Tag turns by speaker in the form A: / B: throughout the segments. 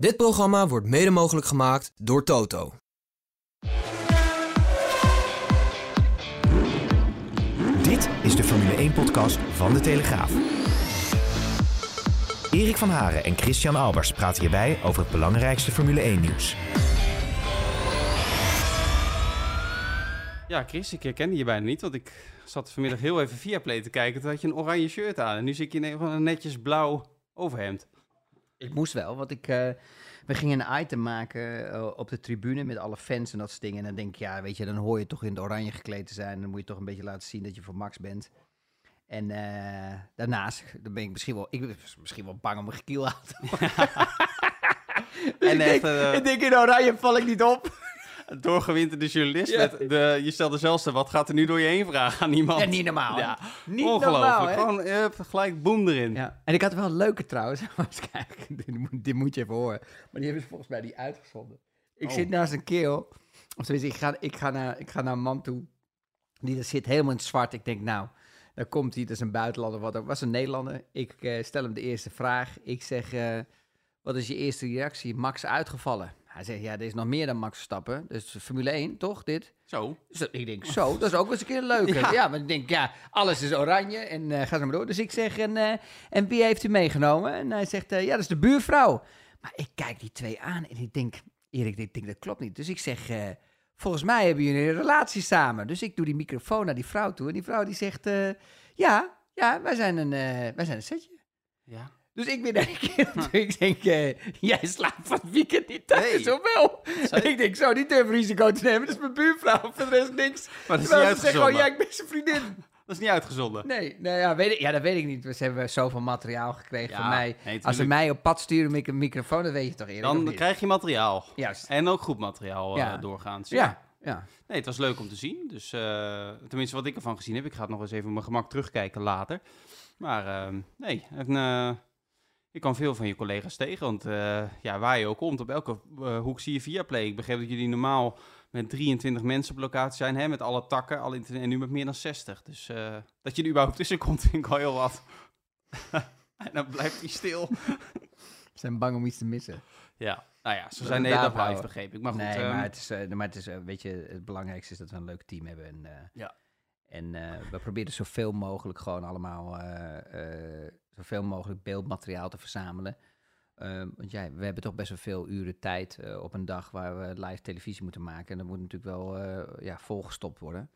A: Dit programma wordt mede mogelijk gemaakt door Toto.
B: Dit is de Formule 1-podcast van De Telegraaf. Erik van Haren en Christian Albers praten hierbij over het belangrijkste Formule 1-nieuws.
C: Ja, Chris, ik herkende je bijna niet, want ik zat vanmiddag heel even via Play te kijken. Toen had je een oranje shirt aan en nu zit je in een netjes blauw overhemd.
D: Ik moest wel, want ik, eh, we gingen een item maken eh, op de tribune met alle fans en dat soort dingen. En dan denk ik, ja, weet je, dan hoor je toch in het oranje gekleed te zijn. Dan moet je toch een beetje laten zien dat je voor Max bent. En eh, daarnaast, dan ben ik misschien wel, ik ben misschien wel bang om een gekiel aan te. Dus
C: En
D: ik, denk, ik denk, in oranje val ik niet op.
C: Doorgewinterde journalist.
D: Ja.
C: Met de, je stelde zelfs de, wat gaat er nu door je heen vragen aan iemand.
D: Ja, niet normaal.
C: Ja,
D: niet
C: ongelooflijk.
D: normaal?
C: Gewoon gelijk boem erin.
D: Ja. En ik had wel een leuke trouwens. Dit, moet, dit moet je even horen. Maar die hebben ze volgens mij niet uitgezonden. Ik
C: Oh.
D: zit naast een kerel. Of tenminste, ik ga, ik, ga naar, ik ga naar een man toe. Die daar zit helemaal in het zwart. Ik denk, nou, daar komt hij. Dat is een buitenlander. Wat ook. Was een Nederlander. Ik eh, stel hem de eerste vraag. Ik zeg, eh, wat is je eerste reactie? Max uitgevallen. Hij zegt, ja, er is nog meer dan Max Verstappen. Dus Formule 1, toch, dit?
C: Zo.
D: Dus ik denk, zo, dat is ook eens een keer een leuke. Ja,
C: Ja.
D: maar ik denk, ja, alles is oranje en eh ga zo maar door. Dus ik zeg, en, eh, en wie heeft u meegenomen? En hij zegt, eh, ja, dat is de buurvrouw. Maar ik kijk die twee aan en ik denk, Erik, ik denk, dat klopt niet. Dus ik zeg, volgens mij hebben jullie een relatie samen. Dus ik doe die microfoon naar die vrouw toe en die vrouw die zegt, ja, ja, wij zijn een, wij zijn een setje.
C: Ja.
D: Dus ik ben een toe. Ik denk, eh, jij slaapt van het weekend niet thuis,
C: Nee.
D: of wel? Ik denk, zo, niet durven risico te nemen. Dat is mijn buurvrouw. Voor de rest niks.
C: Maar dat is
D: Terwijl
C: niet
D: ze zeggen, oh,
C: uitgezonden.
D: ja, ik ben zijn vriendin.
C: Dat is niet uitgezonden.
D: Nee, nee ja, weet ik, ja, dat weet ik niet. We hebben zoveel materiaal gekregen
C: Ja,
D: van mij.
C: nee,
D: Als ze mij op pad sturen met een microfoon, dan weet je toch eerder.
C: Dan krijg je materiaal.
D: Juist.
C: En ook goed materiaal eh,
D: Ja.
C: doorgaans.
D: Ja, ja.
C: Nee, het was leuk om te zien. Dus eh, tenminste, wat ik ervan gezien heb. Ik ga het nog eens even op mijn gemak terugkijken later. Maar ehm, nee, en, ik kwam veel van je collega's tegen. Want eh, ja, waar je ook komt, op elke eh, hoek zie je Viaplay. Ik begreep dat jullie normaal met 23 mensen op locatie zijn. Hè, met alle takken. Internet, en nu met meer dan 60. Dus eh, dat je er überhaupt tussen komt, vind ik wel heel wat. en dan blijft hij stil.
D: Ze zijn bang om iets te missen.
C: Ja, nou ja, ze zijn de
D: we
C: hele dag live, begreep ik. Maar goed,
D: nee,
C: ehm,
D: maar het is, maar het is weet je, het belangrijkste is dat we een leuk team hebben. En,
C: Ja.
D: En eh, we proberen zoveel mogelijk gewoon allemaal, eh, eh, zoveel mogelijk beeldmateriaal te verzamelen. Ehm, want ja, we hebben toch best wel veel uren tijd op een dag waar we live televisie moeten maken. En dat moet natuurlijk wel ja, volgestopt worden.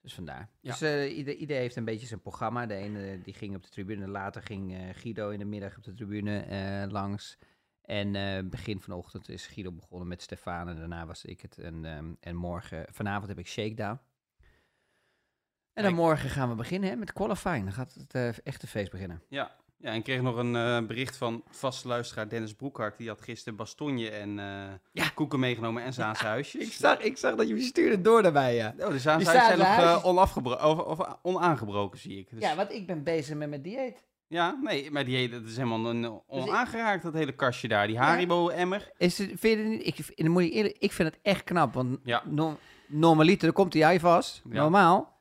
D: Dus vandaar.
C: Ja.
D: Dus ieder, ieder heeft een beetje zijn programma. De ene die ging op de tribune, later ging Guido in de middag op de tribune langs. En begin vanochtend is Guido begonnen met Stefan en daarna was ik het. En, ehm, en morgen, vanavond heb ik Shakedown. En dan morgen gaan we beginnen hè, met qualifying. Dan gaat het eh, echte feest beginnen.
C: Ja, ja en ik kreeg nog een eh, bericht van vaste luisteraar Dennis Broekhart. Die had gisteren bastonje en eh,
D: Ja.
C: koeken meegenomen en Zaanse.
D: Ik zag, ik zag dat je stuurde door daarbij, ja.
C: Oh, de Zaanse zijn nog
D: huisjes.
C: eh, onafgebro- of, of onaangebroken, zie ik. Dus,
D: Ja, want ik ben bezig met mijn dieet.
C: ja, nee, maar die, dat is helemaal een, onaangeraakt, dat hele kastje daar. Die Haribo-emmer.
D: Is het, vind je het niet? Ik, moet ik, eerlijk, ik vind het echt knap, want
C: Ja.
D: no, normaliter, dan komt hij vast.
C: Ja.
D: Normaal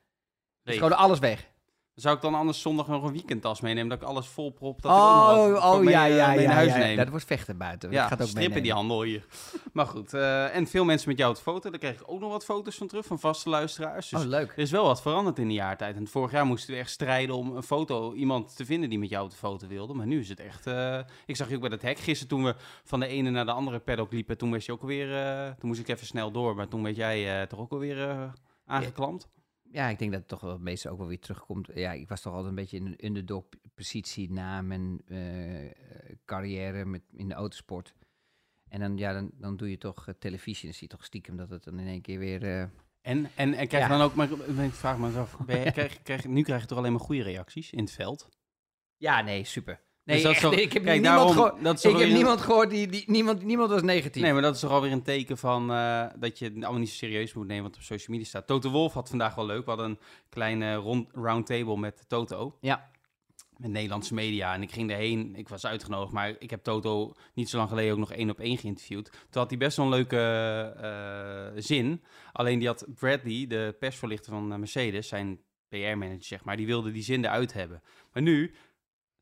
C: Leeg.
D: gewoon alles weg.
C: Zou ik dan anders zondag nog een weekendtas meenemen, dat ik alles volprop, dat ik ook nog
D: Oh,
C: voor
D: oh
C: mee,
D: ja,
C: eh,
D: ja,
C: mee
D: ja.
C: naar huis
D: ja.
C: neem.
D: Dat wordt vechten buiten.
C: Ja,
D: dat gaat ook
C: strip in die handel hier. Maar goed, eh, en veel mensen met jou te foto. Daar kreeg ik ook nog wat foto's van terug, van vaste luisteraars. Dus
D: Oh, leuk.
C: Er is wel wat veranderd in de jaartijd. En vorig jaar moesten we echt strijden om een foto, iemand te vinden die met jou de foto wilde. Maar nu is het echt. eh, ik zag je ook bij dat hek gisteren toen we van de ene naar de andere paddock liepen. Toen was je ook alweer. eh, toen moest ik even snel door. Maar toen werd jij toch ook alweer aangeklampt.
D: Ja, ik denk dat het toch wel het meeste ook wel weer terugkomt. Ja, ik was toch altijd een beetje in een underdog-positie na mijn eh, eh, carrière met, in de autosport. En dan, ja, dan, dan doe je toch eh, televisie. Dan zie je toch stiekem dat het dan in één keer weer...
C: En, en, en krijg je
D: Ja.
C: dan ook. Maar ik vraag me af. Ben je- krijg, krijg, nu krijg je toch alleen maar goede reacties in het veld?
D: Ja, nee, super. Nee,
C: Dus
D: echt,
C: toch-
D: ik heb,
C: kijk,
D: niemand,
C: daarom- dat
D: ik heb
C: een-
D: niemand gehoord die, die niemand, niemand was negatief.
C: Nee, maar dat is toch alweer een teken van eh, dat je het allemaal niet zo serieus moet nemen wat op social media staat. Toto Wolf had vandaag wel leuk. We hadden een kleine rond, roundtable met Toto.
D: Ja.
C: Met Nederlandse media. En ik ging erheen. Ik was uitgenodigd. Maar ik heb Toto niet zo lang geleden ook nog één op één geïnterviewd. Toen had hij best wel een leuke eh, zin. Alleen die had Bradley, de persvoorlichter van eh, Mercedes, zijn PR-manager zeg maar, die wilde die zin eruit hebben. Maar nu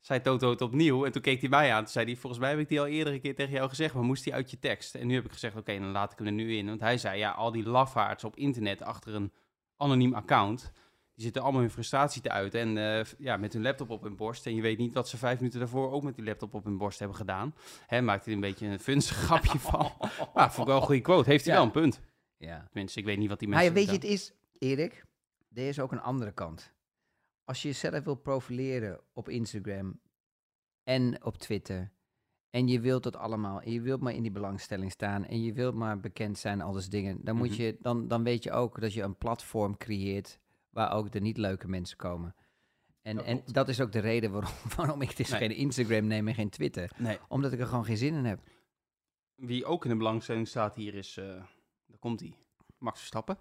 C: zei Toto het opnieuw. En toen keek hij mij aan. Toen zei hij, volgens mij heb ik die al eerder een keer tegen jou gezegd, maar moest die uit je tekst? En nu heb ik gezegd, oké, dan laat ik hem er nu in. Want hij zei, ja, al die lafaards op internet achter een anoniem account, die zitten allemaal hun frustratie te uiten. En eh, ja, met hun laptop op hun borst. En je weet niet wat ze vijf minuten daarvoor ook met die laptop op hun borst hebben gedaan. Hè, maakt hij een beetje een funstig grapje van. Maar vond ik wel een goede quote. Heeft hij
D: Ja.
C: wel een punt.
D: Ja.
C: Tenminste, ik weet niet wat die
D: Maar
C: mensen...
D: ja, weet je, het is, Erik, er is ook een andere kant. Als je jezelf wil profileren op Instagram en op Twitter, en je wilt dat allemaal, en je wilt maar in die belangstelling staan, en je wilt maar bekend zijn, al dingen, dan, moet
C: Mhm.
D: je, dan, dan weet je ook dat je een platform creëert waar ook de niet leuke mensen komen. En,
C: Dat
D: en dat is ook de reden waarom, waarom ik dus
C: Nee.
D: geen Instagram neem en geen Twitter.
C: Nee.
D: Omdat ik er gewoon geen zin in heb.
C: Wie ook in de belangstelling staat hier is... eh daar komt hij. Max Verstappen.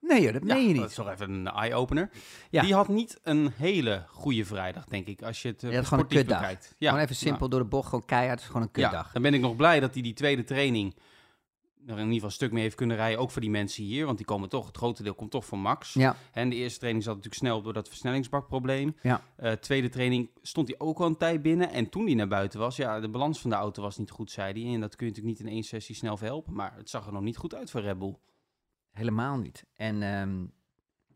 D: Nee joh, dat meen je
C: Dat
D: niet.
C: is toch even een eye-opener.
D: Ja.
C: Die had niet een hele goede vrijdag, denk ik, als je het uh,
D: Je gewoon een
C: sportief
D: kutdag.
C: bekijkt. Ja,
D: Gewoon even simpel door de bocht, gewoon keihard, het is gewoon een kutdag.
C: dan ben ik nog blij dat hij die tweede training er in ieder geval een stuk mee heeft kunnen rijden. Ook voor die mensen hier, want die komen toch, het grote deel komt toch van Max.
D: Ja.
C: En de eerste training zat natuurlijk snel door dat versnellingsbakprobleem.
D: Ja.
C: Eh, tweede training stond hij ook al een tijd binnen. En toen hij naar buiten was, ja, de balans van de auto was niet goed, zei hij. En dat kun je natuurlijk niet in één sessie snel verhelpen. Maar het zag er nog niet goed uit voor Red Bull.
D: Helemaal niet. En ehm,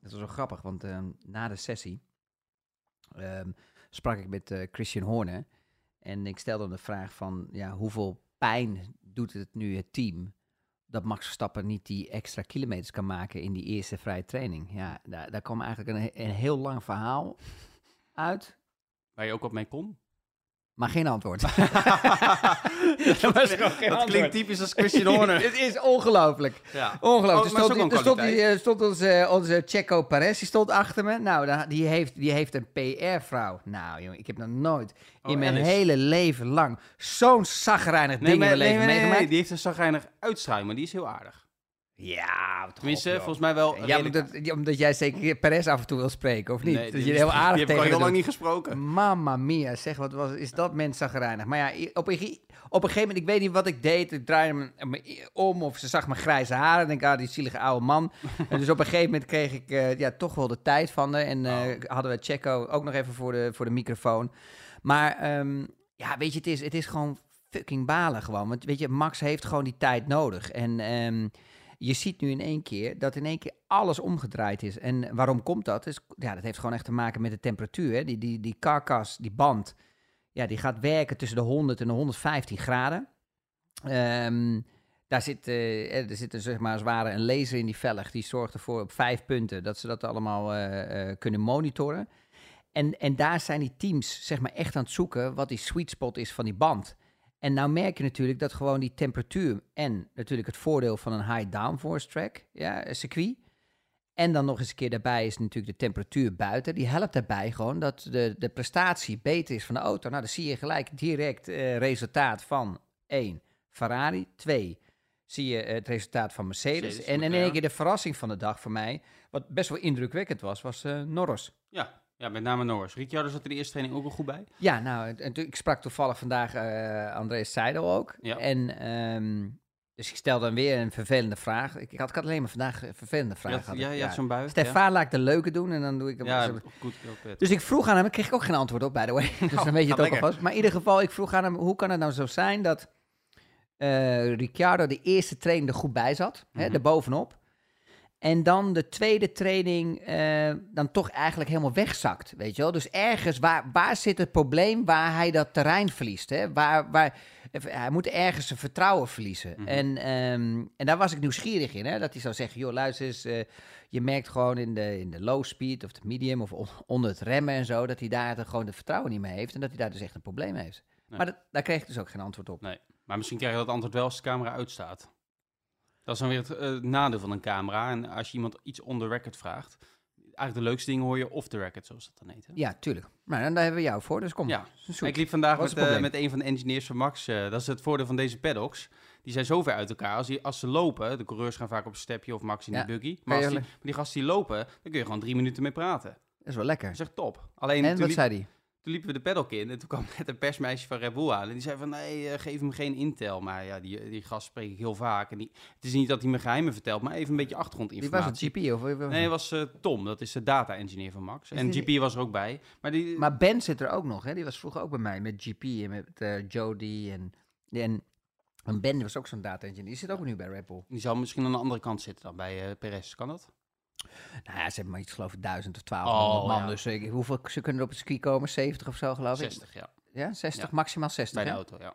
D: dat was wel grappig, want ehm, na de sessie ehm, sprak ik met eh, Christian Horner. En ik stelde hem de vraag van, ja, hoeveel pijn doet het nu het team dat Max Verstappen niet die extra kilometers kan maken in die eerste vrije training? Ja, daar, daar kwam eigenlijk een, een heel lang verhaal uit,
C: Waar je ook op mee kon.
D: Maar geen antwoord.
C: dat
D: was gewoon geen
C: dat
D: antwoord.
C: klinkt typisch als Christian Horner.
D: Het is ongelooflijk.
C: ja.
D: Ongelooflijk.
C: Oh,
D: er
C: maar
D: stond, er
C: een
D: stond, die,
C: kwaliteit.
D: eh, stond onze, onze Checo Perez, die stond achter me. Nou, die heeft, die heeft een PR-vrouw. Nou, jongen, ik heb nog nooit
C: Oh,
D: in mijn
C: Alice.
D: hele leven lang zo'n zagrijnig
C: Nee,
D: ding in mijn
C: nee,
D: leven
C: nee, nee,
D: meegemaakt.
C: nee, die heeft een zagrijnig uitstraling, maar die is heel aardig.
D: Ja,
C: Tenminste,
D: op,
C: volgens mij wel
D: Ja, omdat, omdat jij zeker Perez af en toe wil spreken, of niet?
C: Nee,
D: dat je heel
C: die
D: aardig
C: heb ik al
D: tegen
C: lang niet gesproken.
D: Mamma mia, zeg, wat was, is dat mens zagrijnig. Maar ja, op een, op een gegeven moment, ik weet niet wat ik deed. Ik draaide me, me om of ze zag mijn grijze haren. En denk ah, die zielige oude man. en dus op een gegeven moment kreeg ik eh, ja, toch wel de tijd van haar. En
C: Oh.
D: hadden we Checo ook nog even voor de, voor de microfoon. Maar ehm, ja, weet je, het is, het is gewoon fucking balen gewoon. Want weet je, Max heeft gewoon die tijd nodig. En ehm, je ziet nu in één keer dat in één keer alles omgedraaid is. En waarom komt dat? Is, ja, dat heeft gewoon echt te maken met de temperatuur. Hè? Die, die, die karkas, die band, ja, die gaat werken tussen de 100 en de 115 graden. Ehm, daar zit, eh, er zit een, zeg maar, als een laser in die velg. Die zorgt ervoor op vijf punten dat ze dat allemaal eh, eh, kunnen monitoren. En, en daar zijn die teams zeg maar, echt aan het zoeken wat die sweet spot is van die band. En nou merk je natuurlijk dat gewoon die temperatuur en natuurlijk het voordeel van een high downforce track, ja, een circuit. En dan nog eens een keer daarbij is natuurlijk de temperatuur buiten. Die helpt daarbij gewoon dat de, de prestatie beter is van de auto. Nou, dan zie je gelijk direct eh, resultaat van 1. Ferrari. 2. Zie je het resultaat van Mercedes.
C: Mercedes,
D: en in één keer de verrassing van de dag voor mij, wat best wel indrukwekkend was, was eh, Norris.
C: Ja, ja, met name Norris. Ricciardo zat er de eerste training ook wel goed bij.
D: Ja, nou, ik sprak toevallig vandaag eh Andreas Seidel ook.
C: Ja.
D: En ehm, dus ik stel dan weer een vervelende vraag. Ik, ik, had, ik had alleen maar vandaag een vervelende vraag.
C: ja, had zo'n bui.
D: Stefan laat ik de leuke doen en dan doe ik hem.
C: Ja,
D: zo-
C: ja goed.
D: Dus ik vroeg aan hem, ik kreeg ook geen antwoord op, by the way. Dus dan weet je het ook alvast. Maar in ieder geval, ik vroeg aan hem, hoe kan het nou zo zijn dat eh Ricciardo de eerste training er goed bij zat, hè,
C: Mhm.
D: er bovenop. En dan de tweede training eh, dan toch eigenlijk helemaal wegzakt, weet je wel. Dus ergens, waar, waar zit het probleem waar hij dat terrein verliest? Hè? Waar, waar, hij moet ergens zijn vertrouwen verliezen.
C: Mhm.
D: en, ehm, en daar was ik nieuwsgierig in, hè. Dat hij zou zeggen, joh, luister eens... eh, je merkt gewoon in de, in de low speed of de medium of on- onder het remmen en zo, dat hij daar de- gewoon de vertrouwen niet mee heeft en dat hij daar dus echt een probleem heeft.
C: Nee.
D: Maar dat, daar kreeg ik dus ook geen antwoord op.
C: Nee. Maar misschien krijg je dat antwoord wel als de camera uitstaat. Dat is dan weer het eh, nadeel van een camera. En als je iemand iets on the record vraagt, eigenlijk de leukste dingen hoor je off the record, zoals dat dan heet. hè?
D: Ja, tuurlijk. Maar dan daar hebben we jou voor, dus kom.
C: Ja.
D: zoek.
C: Ik liep vandaag met,
D: het
C: eh, met een van de engineers van Max. eh, dat is het voordeel van deze paddocks. Die zijn zo ver uit elkaar. Als, die, als ze lopen, de coureurs gaan vaak op een stepje of Max in
D: Ja.
C: de buggy. Maar als die, maar die gasten die lopen, dan kun je gewoon drie minuten mee praten.
D: Dat is wel lekker.
C: Dat is echt top. Alleen
D: En wat zei hij?
C: Toen liepen we de paddock in en toen kwam net een persmeisje van Red Bull aan. En die zei van, nee, eh, geef hem geen intel. Maar ja, die, die gast spreek ik heel vaak. En die, het is niet dat hij me geheimen vertelt, maar even een beetje
D: Die was
C: achtergrondinformatie.
D: het GP of
C: Nee, was eh, Tom. Dat is de data-engineer van Max.
D: Is
C: en
D: die-
C: GP was er ook bij. Maar die,
D: Maar Ben zit er ook nog, hè? Die was vroeger ook bij mij met GP en met eh Jody en, en, en Ben was ook zo'n data engineer. Die zit ook nu bij Red Bull.
C: die zou misschien aan de andere kant zitten dan bij eh Perez. Kan dat?
D: Nou ja, ze hebben maar iets geloof ik duizend of twaalf
C: Oh,
D: man.
C: ja.
D: Dus ik, hoeveel ze kunnen er op het circuit komen? 70 of zo geloof ik?
C: 60, ja.
D: Ja, 60,
C: Ja.
D: maximaal 60.
C: Bij de
D: hè?
C: auto, ja.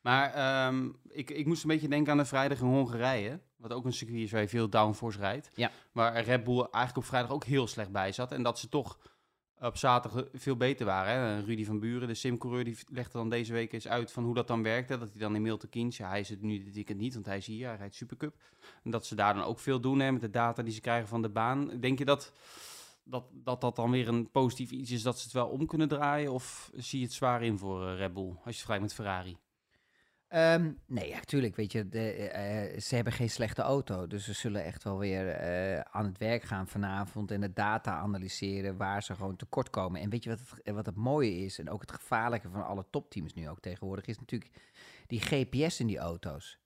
C: Maar ehm, ik, ik moest een beetje denken aan de vrijdag in Hongarije. Wat ook een circuit is waar je veel downforce rijdt.
D: Ja.
C: Waar Red Bull eigenlijk op vrijdag ook heel slecht bij zat. En dat ze toch op zaterdag veel beter waren. Hè? Rudy van Buren, de simcoureur, die legde dan deze week eens uit van hoe dat dan werkte. Dat hij dan in Milton Keynes, ja, hij het nu dit weekend niet, want hij is hier, hij rijdt Supercup. En dat ze daar dan ook veel doen met de data die ze krijgen van de baan. Denk je dat dat, dat dat dan weer een positief iets is dat ze het wel om kunnen draaien? Of zie je het zwaar in voor eh, Red Bull, als je vergelijkt met Ferrari?
D: Ehm, nee, ja, tuurlijk. Weet je, de, eh, ze hebben geen slechte auto. Dus ze zullen echt wel weer eh, aan het werk gaan vanavond en de data analyseren waar ze gewoon tekort komen. En weet je wat het, wat het mooie is, en ook het gevaarlijke van alle topteams nu ook tegenwoordig, is natuurlijk die GPS in die auto's.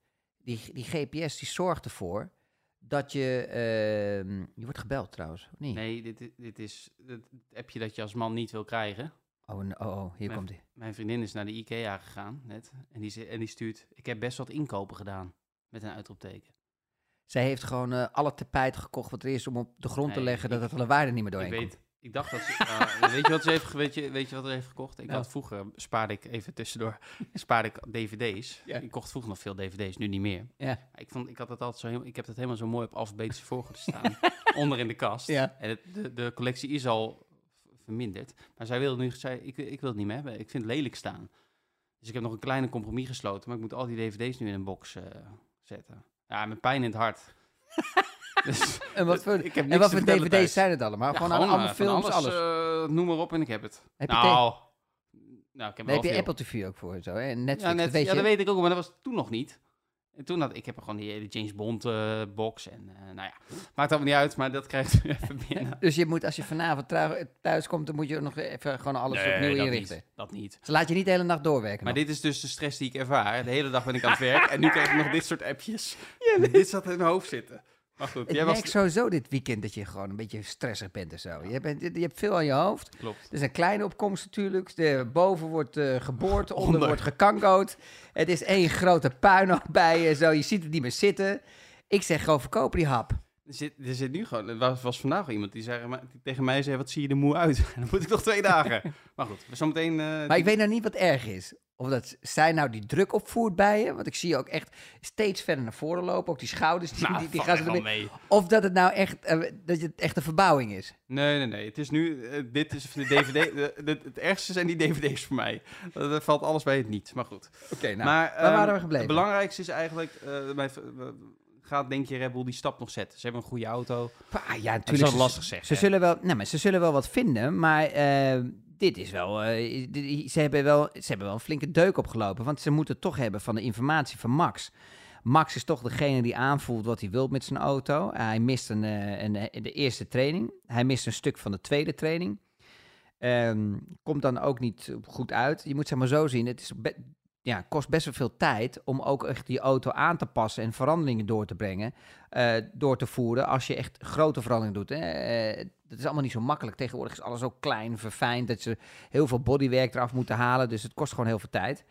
D: Die, die GPS die zorgt ervoor dat je. ehm, je wordt gebeld trouwens, niet?
C: Nee, dit, dit- is het appje dat je als man niet wil krijgen.
D: Oh, oh, oh, hier komt hij.
C: Mijn vriendin is naar de IKEA gegaan net. En die, en die stuurt, ik heb best wat inkopen gedaan. Met een uitroepteken.
D: Zij heeft gewoon eh, alle tapijt gekocht wat er is om op de grond te leggen dat
C: ik-
D: het alle waarde niet meer
C: Ik
D: doorheen
C: weet,
D: komt.
C: ik dacht dat ze... eh, weet, je wat ze heeft, weet, je, weet je wat ze heeft gekocht? Ik
D: Ja.
C: had vroeger, spaarde ik even tussendoor, spaarde ik dvd's.
D: Ja.
C: Ik kocht vroeger nog veel dvd's, nu niet meer.
D: Ja.
C: Ik, vond, ik, had het altijd zo, heel- ik heb het helemaal zo mooi op alfabetische volgorde staan. onder in de kast.
D: Ja.
C: En het, de, de collectie is al verminderd. Maar zij wilde nu, zei, ik, ik wil het niet meer hebben. Ik vind het lelijk staan. Dus ik heb nog een kleine compromis gesloten. Maar ik moet al die dvd's nu in een box eh, zetten. Ja, met pijn in het hart. dus,
D: En wat voor,
C: ik heb
D: en wat voor dvd's
C: thuis.
D: zijn het allemaal?
C: Ja,
D: gewoon, allemaal
C: eh, van
D: films, alles.
C: eh, noem maar op en ik heb het.
D: Heb
C: nou, nou, ik heb
D: heb je. Apple TV ook voor en zo, hè? En Netflix,
C: ja, net,
D: dat weet
C: ja,
D: je.
C: dat weet ik ook, maar dat was toen nog niet. En toen had ik heb gewoon die hele James Bond eh, box en eh, nou ja, maakt allemaal niet uit, maar dat krijgt u even binnen.
D: Dus je moet, als je vanavond thuis komt, dan moet je nog even gewoon alles opnieuw
C: dat
D: inrichten.
C: niet. Dat niet.
D: Ze laat je niet de hele nacht doorwerken
C: Maar
D: nog.
C: dit is dus de stress die ik ervaar. De hele dag ben ik aan het werk en nu krijg ik nog dit soort appjes. Dit zat in mijn hoofd zitten. Maar goed,
D: Ik
C: jij
D: merk
C: was...
D: sowieso dit weekend dat je gewoon een beetje stressig bent en zo. Je, bent, je hebt veel aan je hoofd.
C: Klopt.
D: Er is een kleine opkomst natuurlijk. De, boven wordt eh, geboord, onder,
C: Onder.
D: wordt gekangoot. Het is één grote puinhoop bij je. Zo, je ziet het niet meer zitten. Ik zeg gewoon, verkoop die hap.
C: Er zit, er zit nu gewoon... Er was, was vandaag al iemand die, zei, die tegen mij zei, wat zie je er moe uit? Dan moet ik nog twee dagen. Maar goed, zometeen... eh,
D: Maar ik weet nou niet wat erg is. Of dat zij nou die druk opvoert bij je. Want ik zie je ook echt steeds verder naar voren lopen. Ook die schouders, die,
C: nou,
D: die, gaan ze ermee.
C: mee.
D: Of dat het nou echt, eh, dat het echt een verbouwing is.
C: Nee, nee, nee. Het is nu, eh, dit is de DVD. de- de- het ergste zijn die DVD's voor mij. Dat dat valt alles bij het niet. Maar goed.
D: Oké, nou,
C: maar,
D: waar waren
C: ehm,
D: we gebleven?
C: Het belangrijkste is eigenlijk, mijn, eh, gaat denk je Red Bull die stap nog zetten? Ze hebben een goede auto.
D: Ja,
C: Dat is
D: natuurlijk.
C: wel
D: ze-
C: lastig zeggen.
D: Ze zullen, wel, nee, maar ze zullen wel wat vinden, maar eh, dit is wel, eh, ze, hebben wel, ze hebben wel een flinke deuk opgelopen, want ze moeten toch hebben van de informatie van Max. Max is toch degene die aanvoelt wat hij wil met zijn auto. hij mist een, eh, een, eh, de eerste training. Hij mist een stuk van de tweede training. Ehm, komt dan ook niet goed uit. Je moet zeg maar zo zien, het is ja, kost best wel veel tijd om ook echt die auto aan te passen en veranderingen door te brengen, eh, door te voeren als je echt grote veranderingen doet. Hè. Eh, dat is allemaal niet zo makkelijk. Tegenwoordig is alles ook klein, verfijnd, dat ze heel veel bodywerk eraf moeten halen, dus het kost gewoon heel veel tijd.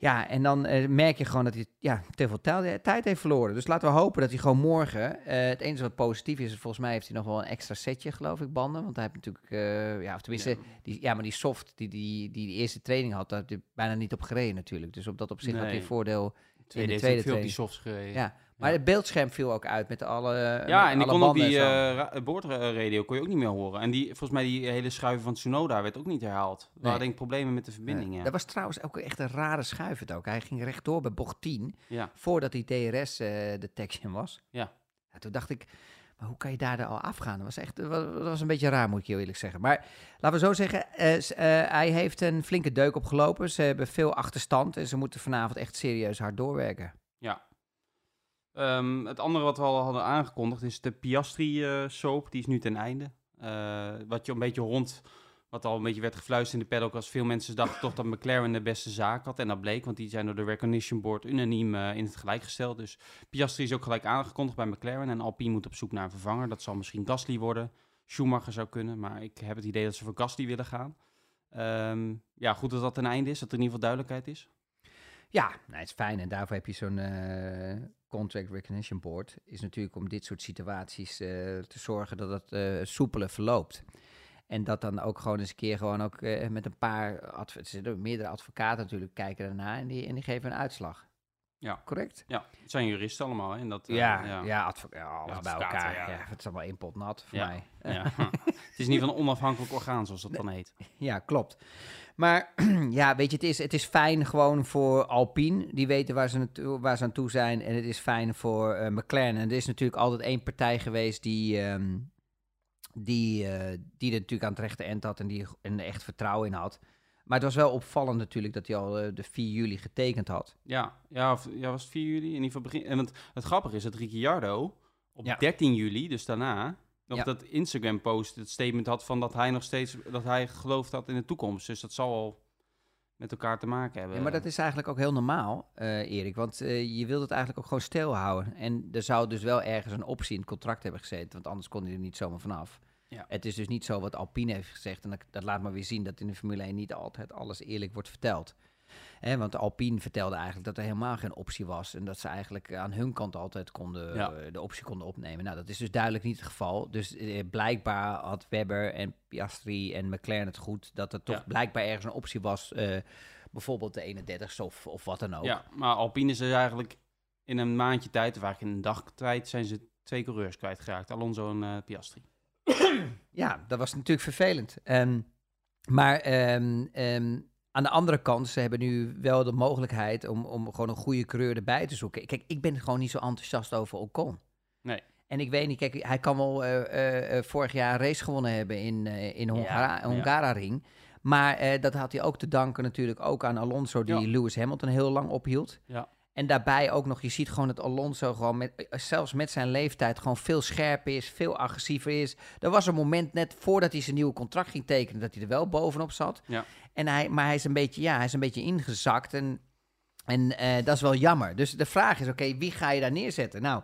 D: Ja, en dan eh, merk je gewoon dat hij ja, te veel tij- tijd heeft verloren. Dus laten we hopen dat hij gewoon morgen... eh, het enige wat positief is, volgens mij heeft hij nog wel een extra setje, geloof ik, banden. Want hij heeft natuurlijk... eh, ja, of tenminste,
C: Ja.
D: die, ja, maar die soft die die, die, die eerste training had, daar heb je bijna niet op gereden natuurlijk. Dus op dat opzicht had hij
C: Nee.
D: voordeel.
C: Tweede
D: in de
C: heeft
D: tweede
C: ook veel op die softs gereden.
D: Ja, maar het beeldscherm viel ook uit met alle
C: Ja, en ik kon ook die eh, ra- boordradio kon je ook niet meer horen. En die, volgens mij die hele schuiven van Tsunoda werd ook niet herhaald. We
D: Nee.
C: hadden denk ik problemen met de verbinding,
D: Ja.
C: ja.
D: Dat was trouwens ook echt een rare schuif het ook. Hij ging rechtdoor bij bocht 10,
C: Ja.
D: voordat die DRS eh detection was.
C: Ja.
D: Ja, toen dacht ik, Maar hoe kan je daar al afgaan? Dat was echt dat was, een beetje raar, moet ik heel eerlijk zeggen. Maar laten we zo zeggen, eh, eh, hij heeft een flinke deuk opgelopen. Ze hebben veel achterstand en ze moeten vanavond echt serieus hard doorwerken.
C: Ehm, het andere wat we al hadden aangekondigd is de Piastri eh. Die is nu ten einde. Eh, wat je een beetje rond, wat al een beetje werd gefluisterd in de paddock, als veel mensen dachten toch dat McLaren de beste zaak had. En dat bleek, want die zijn door de Recognition Board unaniem eh, in het gelijk gesteld. Dus Piastri is ook gelijk aangekondigd bij McLaren. En Alpine moet op zoek naar een vervanger. Dat zal misschien Gasly worden. Schumacher zou kunnen, maar ik heb het idee dat ze voor Gasly willen gaan. Ehm, ja, goed dat dat ten einde is, dat er in ieder geval duidelijkheid is.
D: Ja, nou, het is fijn. En daarvoor heb je zo'n eh, Contract Recognition Board. Is natuurlijk om dit soort situaties eh, te zorgen dat het eh soepeler verloopt. En dat dan ook gewoon eens een keer gewoon ook met een paar, er meerdere advocaten natuurlijk, kijken daarna en die, en die geven een uitslag.
C: Ja.
D: Correct?
C: Ja, het zijn juristen allemaal. Hè? En dat,
D: ja, ja. advo- ja, alles bij elkaar.
C: ja.
D: Ja. het is allemaal één pot nat voor mij.
C: Ja. het is ieder geval een onafhankelijk orgaan, zoals dat dan heet.
D: Ja, klopt. Maar ja, weet je, het is, het is fijn gewoon voor Alpine. Die weten waar ze, waar ze aan toe zijn. En het is fijn voor eh, McLaren. En er is natuurlijk altijd één partij geweest die, ehm, die, eh, die er natuurlijk aan het rechte eind had en die en er echt vertrouwen in had. Maar het was wel opvallend natuurlijk dat hij al eh, de 4 juli getekend had.
C: Ja, ja, of, ja, was het 4 juli? In ieder geval begin. En want het grappige is dat Ricciardo op
D: Ja.
C: 13 juli, dus daarna, nog
D: Ja.
C: dat Instagram-post, het statement had van dat hij nog steeds, dat hij geloofd had in de toekomst. Dus dat zal wel met elkaar te maken hebben.
D: Ja, maar dat is eigenlijk ook heel normaal, eh, Erik. Want eh, je wilt het eigenlijk ook gewoon stilhouden. En er zou dus wel ergens een optie in het contract hebben gezeten. Want anders kon hij er niet zomaar vanaf.
C: Ja.
D: Het is dus niet zo wat Alpine heeft gezegd. En dat, dat laat maar weer zien dat in de Formule 1 niet altijd alles eerlijk wordt verteld. Hè, want Alpine vertelde eigenlijk dat er helemaal geen optie was. En dat ze eigenlijk aan hun kant altijd konden,
C: Ja.
D: eh, de optie konden opnemen. Nou, dat is dus duidelijk niet het geval. Dus eh, blijkbaar had Webber en Piastri en McLaren het goed. Dat er toch
C: Ja.
D: blijkbaar ergens een optie was. eh, bijvoorbeeld de 31ste of, of wat dan ook.
C: Ja, maar Alpine is dus eigenlijk in een maandje tijd, of eigenlijk in een dag tijd, zijn ze twee coureurs kwijtgeraakt. Alonso en Piastri.
D: Ja, dat was natuurlijk vervelend. Ehm, maar ehm, ehm, aan de andere kant, ze hebben nu wel de mogelijkheid om, om gewoon een goede coureur erbij te zoeken. Kijk, ik ben gewoon niet zo enthousiast over Ocon.
C: Nee.
D: En ik weet niet, kijk, hij kan wel eh, eh, eh, vorig jaar een race gewonnen hebben in, eh in Hongara-
C: Ja.
D: Maar dat had hij ook te danken natuurlijk ook aan Alonso, die
C: Ja.
D: Lewis Hamilton heel lang ophield.
C: Ja.
D: En daarbij ook nog, je ziet gewoon dat Alonso gewoon met, zelfs met zijn leeftijd gewoon veel scherper is, veel agressiever is. Er was een moment net voordat hij zijn nieuwe contract ging tekenen, dat hij er wel bovenop zat.
C: Ja.
D: En hij, maar hij is een beetje, ja, hij is een beetje ingezakt en, en eh, dat is wel jammer. Dus de vraag is, oké, wie ga je daar neerzetten? Nou,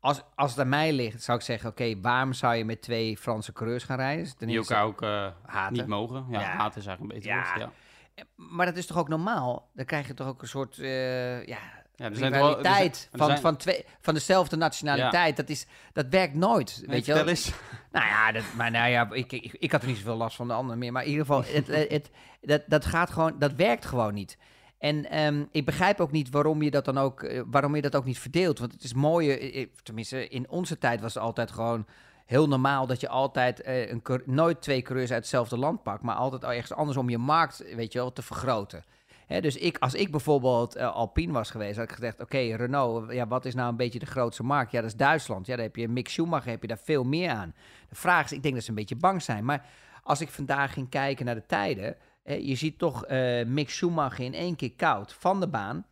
D: als, als het aan mij ligt, zou ik zeggen, oké, waarom zou je met twee Franse coureurs gaan rijden? Ten
C: Die elkaar ook eh,
D: haten.
C: niet mogen. Ja,
D: Ja.
C: haat is eigenlijk een beter
D: Ja.
C: woord. Ja.
D: Maar dat is toch ook normaal? Dan krijg je toch ook een soort, eh, ja,
C: Ja,
D: rivaliteit van,
C: zijn-
D: van, twee, van dezelfde nationaliteit. Dat, is, dat werkt nooit,
C: Nee,
D: weet je wel?
C: eens.
D: Nou ja, dat, maar nou ja, ik, ik, ik had er niet zoveel last van de anderen meer. Maar in ieder geval, het, het, het- dat, dat gaat gewoon, dat werkt gewoon niet. En ehm, ik begrijp ook niet waarom je dat dan ook, eh, waarom je dat ook niet verdeelt. Want het is mooie, eh, eh, tenminste in onze tijd was het altijd gewoon heel normaal dat je altijd een, nooit twee coureurs uit hetzelfde land pakt, maar altijd ergens anders om je markt, weet je wel, te vergroten. Dus ik, als ik bijvoorbeeld eh, Alpine was geweest, had ik gezegd: Oké, Renault, ja, wat is nou een beetje de grootste markt? Ja, dat is Duitsland. Ja, daar heb je Mick Schumacher, heb je daar veel meer aan. De vraag is: ik denk dat ze een beetje bang zijn. Maar als ik vandaag ging kijken naar de tijden, je ziet toch eh Mick Schumacher in één keer koud van de baan.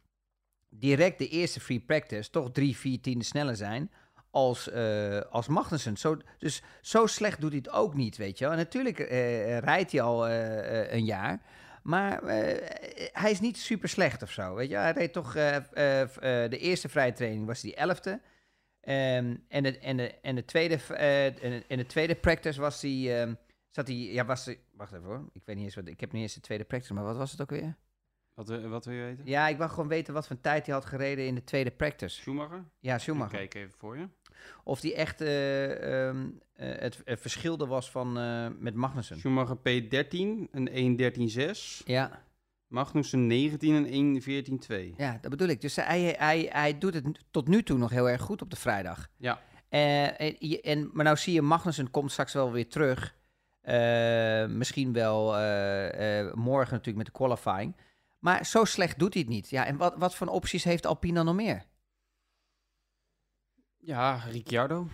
D: Direct de eerste free practice, toch drie, vier tienden sneller zijn als, eh, als Magnussen. Zo, dus zo slecht doet hij het ook niet, weet je wel. En natuurlijk rijdt hij al een jaar. Maar eh, hij is niet super slecht of zo, weet je. Hij reed toch eh, eh, de eerste vrije training was hij elfde. Ehm, en, de, en, de, en, de tweede, en, de, tweede practice was hij... ehm, zat hij ja, was. Wacht even hoor. Ik weet niet eens wat... Ik heb niet eens de tweede practice, maar wat was het ook weer?
C: Wat, wil- wat wil je weten?
D: Ja, ik wil gewoon weten wat voor tijd hij had gereden in de tweede practice.
C: Schumacher?
D: Ja,
C: Ik
D: Schumacher.
C: kijk even voor je.
D: Of die echt eh, ehm, eh, het, het verschil er was van, eh, met Magnussen.
C: Schumacher P13, een 1.13.6.
D: Ja,
C: Magnussen 19 en 1.14.2.
D: ja, dat bedoel ik. Dus hij, hij, hij doet het tot nu toe nog heel erg goed op de vrijdag.
C: Ja.
D: En, en, maar nou zie je, Magnussen komt straks wel weer terug. Misschien wel morgen natuurlijk met de qualifying. Maar zo slecht doet hij het niet. Ja, en wat, wat voor opties heeft Alpine dan nog meer?
C: Ja, Ricciardo.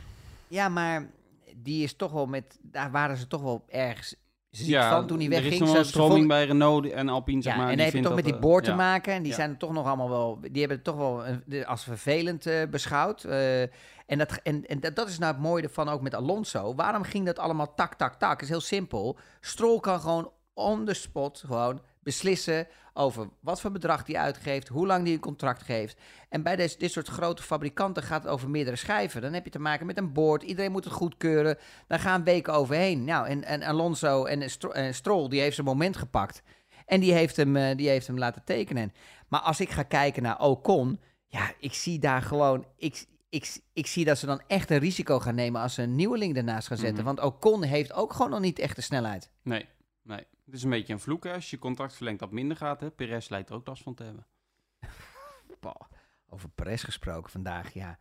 D: Ja, maar die is toch wel met... Daar waren ze toch wel ergens ziek
C: ja,
D: van toen hij
C: er is
D: wegging.
C: nog
D: Ze-
C: wel een stroming bij Renault en Alpine, zeg
D: ja,
C: maar.
D: en
C: die vindt
D: toch met die
C: eh,
D: boord te maken. En die
C: Ja.
D: zijn toch nog allemaal wel... Die hebben het toch wel een- als vervelend eh, beschouwd. Eh, en dat, en, en dat, dat is nou het mooie ervan ook met Alonso. Waarom ging dat allemaal tak, tak, tak? Het is heel simpel. Stroll kan gewoon on the spot gewoon beslissen over wat voor bedrag hij uitgeeft, hoe lang hij een contract geeft. En bij deze, dit soort grote fabrikanten gaat het over meerdere schijven. Dan heb je te maken met een boord, iedereen moet het goedkeuren. Daar gaan weken overheen. Nou, en, en Alonso en, Stro- en Stroll, die heeft zijn moment gepakt. En die heeft hem, eh, die heeft hem laten tekenen. Maar als ik ga kijken naar Ocon, ja, ik zie daar gewoon... Ik, ik, ik zie dat ze dan echt een risico gaan nemen als ze een nieuweling ernaast gaan zetten.
C: Mhm.
D: Want Ocon heeft ook gewoon nog niet echt de snelheid.
C: Nee, nee. Het is een beetje een vloek hè. als je contract verlengt dat minder gaat. Hè. Perez lijkt er ook last van te hebben.
D: Over Perez gesproken vandaag, ja.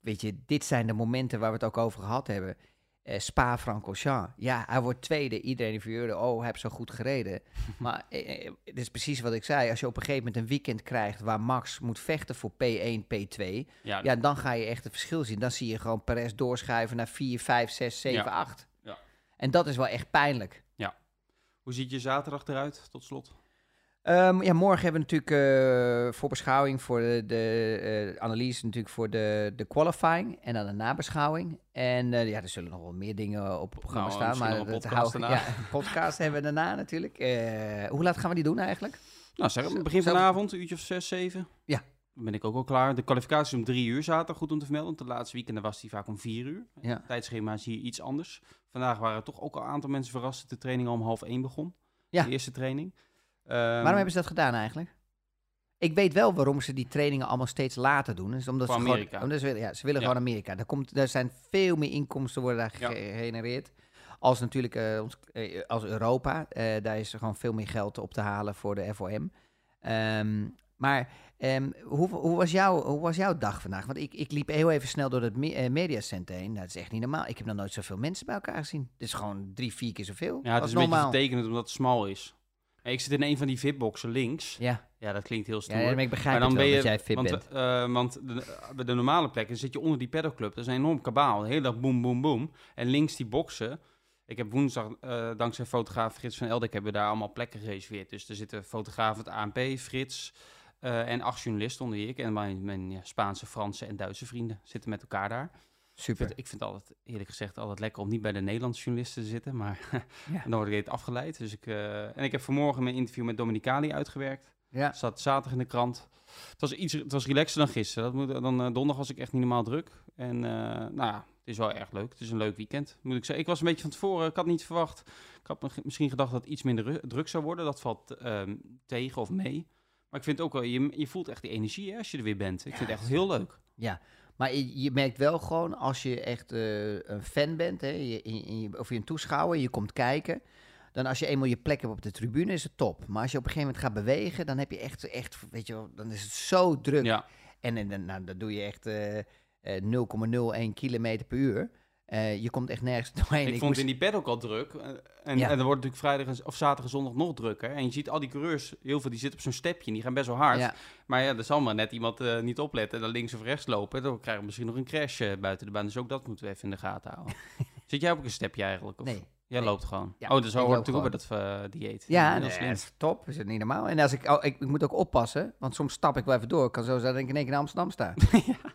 D: Weet je, dit zijn de momenten waar we het ook over gehad hebben. Eh, Spa-Francorchamps. Ja, hij wordt tweede. Iedereen die verheurde, oh, hij heeft zo goed gereden. maar eh, eh, het is precies wat ik zei. Als je op een gegeven moment een weekend krijgt waar Max moet vechten voor P1, P2...
C: Ja,
D: Ja, dan ga je echt het verschil zien. Dan zie je gewoon Perez doorschuiven naar 4, 5, 6, 7,
C: Ja.
D: 8.
C: Ja.
D: En dat is wel echt pijnlijk.
C: Hoe ziet je zaterdag eruit, tot slot?
D: Ehm, ja, morgen hebben we natuurlijk eh voorbeschouwing voor de, de eh, analyse natuurlijk voor de, de qualifying en dan de nabeschouwing. En eh, ja, er zullen nog wel meer dingen op het programma
C: Nou,
D: staan. Maar dat
C: podcast
D: hou-
C: daarna.
D: Ja, podcast hebben we daarna natuurlijk. Hoe laat gaan we die doen eigenlijk?
C: Nou, zeg, begin vanavond, een uurtje of zes, zeven.
D: Ja.
C: Ben ik ook al klaar. De kwalificatie is om drie uur zaterdag, goed om te vermelden. Want de laatste weekenden was die vaak om vier uur.
D: Ja.
C: Tijdschema is hier iets anders. Vandaag waren toch ook al een aantal mensen verrast dat de training al om half één begon.
D: Ja.
C: De eerste training. Ehm,
D: Waarom hebben ze dat gedaan eigenlijk? Ik weet wel waarom ze die trainingen allemaal steeds later doen. Dus omdat ze gewoon,
C: Amerika.
D: omdat ze, willen- ja, ze willen
C: Ja.
D: gewoon Amerika. Daar, komt, daar zijn veel meer inkomsten worden daar
C: Ja.
D: gegenereerd. Als natuurlijk eh, ons, eh, als Europa. Eh, daar is er gewoon veel meer geld op te halen voor de FOM. Ehm, maar ehm, hoe, hoe, was jouw, hoe was jouw dag vandaag? Want ik, ik liep heel even snel door het me, eh, mediacenter heen. Nou, dat is echt niet normaal. Ik heb nog nooit zoveel mensen bij elkaar gezien. Het is gewoon drie, vier keer zoveel.
C: Ja, het is een beetje
D: normaal.
C: vertekend omdat het smal is. Ik zit in een van die VIP-boxen links.
D: Ja,
C: Ja, dat klinkt heel stoer.
D: ja, maar ik begrijp
C: Maar dan
D: wel
C: ben je,
D: dat jij fit
C: want,
D: bent.
C: eh, want de, bij de normale plekken zit je onder die pedalclub. Dat is een enorm kabaal. De hele dag boem, boem, boem. En links die boksen. Ik heb woensdag, eh, dankzij fotograaf Frits van Eldek, hebben we daar allemaal plekken gereserveerd. Dus er zitten fotografen van het ANP, Frits eh, en acht journalisten onder ik. En mijn, mijn ja, Spaanse, Franse en Duitse vrienden zitten met elkaar daar. Ik
D: Super.
C: vind, ik vind het altijd, eerlijk gezegd, altijd lekker om niet bij de Nederlandse journalisten te zitten. Maar
D: Ja.
C: dan word ik het afgeleid. Dus ik, eh, en ik heb vanmorgen mijn interview met Dominicali uitgewerkt.
D: Ja.
C: Staat zaterdag in de krant. Het was, iets, het was relaxer dan gisteren. Dat moet, dan, eh, donderdag was ik echt niet normaal druk. En nou ja, het is wel erg leuk. Het is een leuk weekend, moet ik zeggen. Ik was een beetje van tevoren, ik had niet verwacht. Ik had misschien gedacht dat het iets minder ru- druk zou worden. Dat valt ehm, tegen of mee. Maar ik vind ook wel, je, je voelt echt die energie hè, als je er weer bent. Ik vind het echt heel leuk.
D: Ja, maar je, je merkt wel gewoon als je echt eh, een fan bent, hè, je, of je een toeschouwer, je komt kijken. Dan als je eenmaal je plek hebt op de tribune, is het top. Maar als je op een gegeven moment gaat bewegen, dan heb je echt, echt weet je wel, dan is het zo druk.
C: Ja,
D: En, en, nou, dan doe je echt eh, eh, 0,01 kilometer per uur. Eh, je komt echt nergens doorheen.
C: ik, vond
D: moest-
C: in die pad ook al druk. En,
D: Ja.
C: en dan wordt natuurlijk vrijdag of zaterdag en zondag nog drukker. En je ziet al die coureurs, heel veel die zitten op zo'n stepje en die gaan best wel hard.
D: Ja,
C: Maar ja, er zal maar net iemand eh, niet opletten en dan links of rechts lopen. Dan krijgen we misschien nog een crash eh, buiten de baan. Dus ook dat moeten we even in de gaten houden. Zit jij ook op een stepje eigenlijk? Of?
D: nee.
C: Jij
D: nee.
C: loopt gewoon.
D: Ja,
C: oh, dus hoort natuurlijk bij dat dieet.
D: Ja, nee, dat is top. Is het niet normaal? En als ik, oh, ik, ik moet ook oppassen, want soms stap ik wel even door. Ik kan zo zijn dat ik in één keer in Amsterdam sta.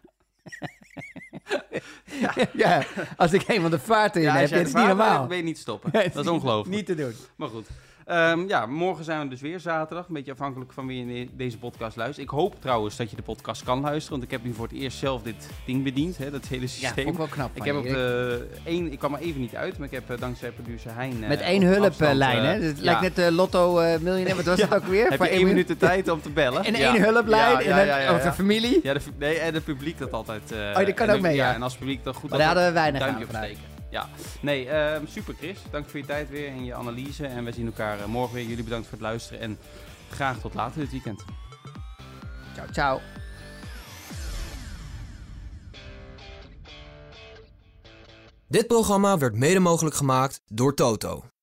D: ja. als ik eenmaal de vaart in
C: Ja,
D: heb, dit is
C: de
D: niet normaal.
C: ben je niet stoppen.
D: Het
C: dat is ongelooflijk.
D: Niet te doen.
C: Maar goed. Ehm, ja, morgen zijn we dus weer zaterdag. Een beetje afhankelijk van wie in deze podcast luistert. Ik hoop trouwens dat je de podcast kan luisteren. Want ik heb nu voor het eerst zelf dit ding bediend. Hè, dat hele
D: Ja,
C: systeem.
D: vond ik wel knap
C: ik heb
D: je,
C: op de één, ik kwam er even niet uit, maar ik heb eh, dankzij producer Hein. eh,
D: Met één hulplijn, hè?
C: eh,
D: Dus het
C: ja.
D: lijkt net de Lotto eh miljonair. Wat was
C: Ja.
D: het ook weer?
C: Heb
D: Voor
C: je één
D: minuut?
C: de tijd om te bellen?
D: En
C: Ja.
D: één hulplijn.
C: Ja,
D: en
C: ja,
D: dan
C: ja, ja,
D: over
C: ja.
D: familie.
C: Ja, de, nee, en het publiek dat altijd.
D: Oh, dat kan
C: en
D: ook
C: de-
D: mee, ja.
C: En als het publiek dan goed
D: Maar daar hadden we weinig aan.
C: Ja, nee, ehm, super Chris. Dank voor je tijd weer en je analyse. En we zien elkaar eh, morgen weer. Jullie bedankt voor het luisteren en graag tot later dit weekend.
D: Ciao, ciao.
A: Dit programma werd mede mogelijk gemaakt door Toto.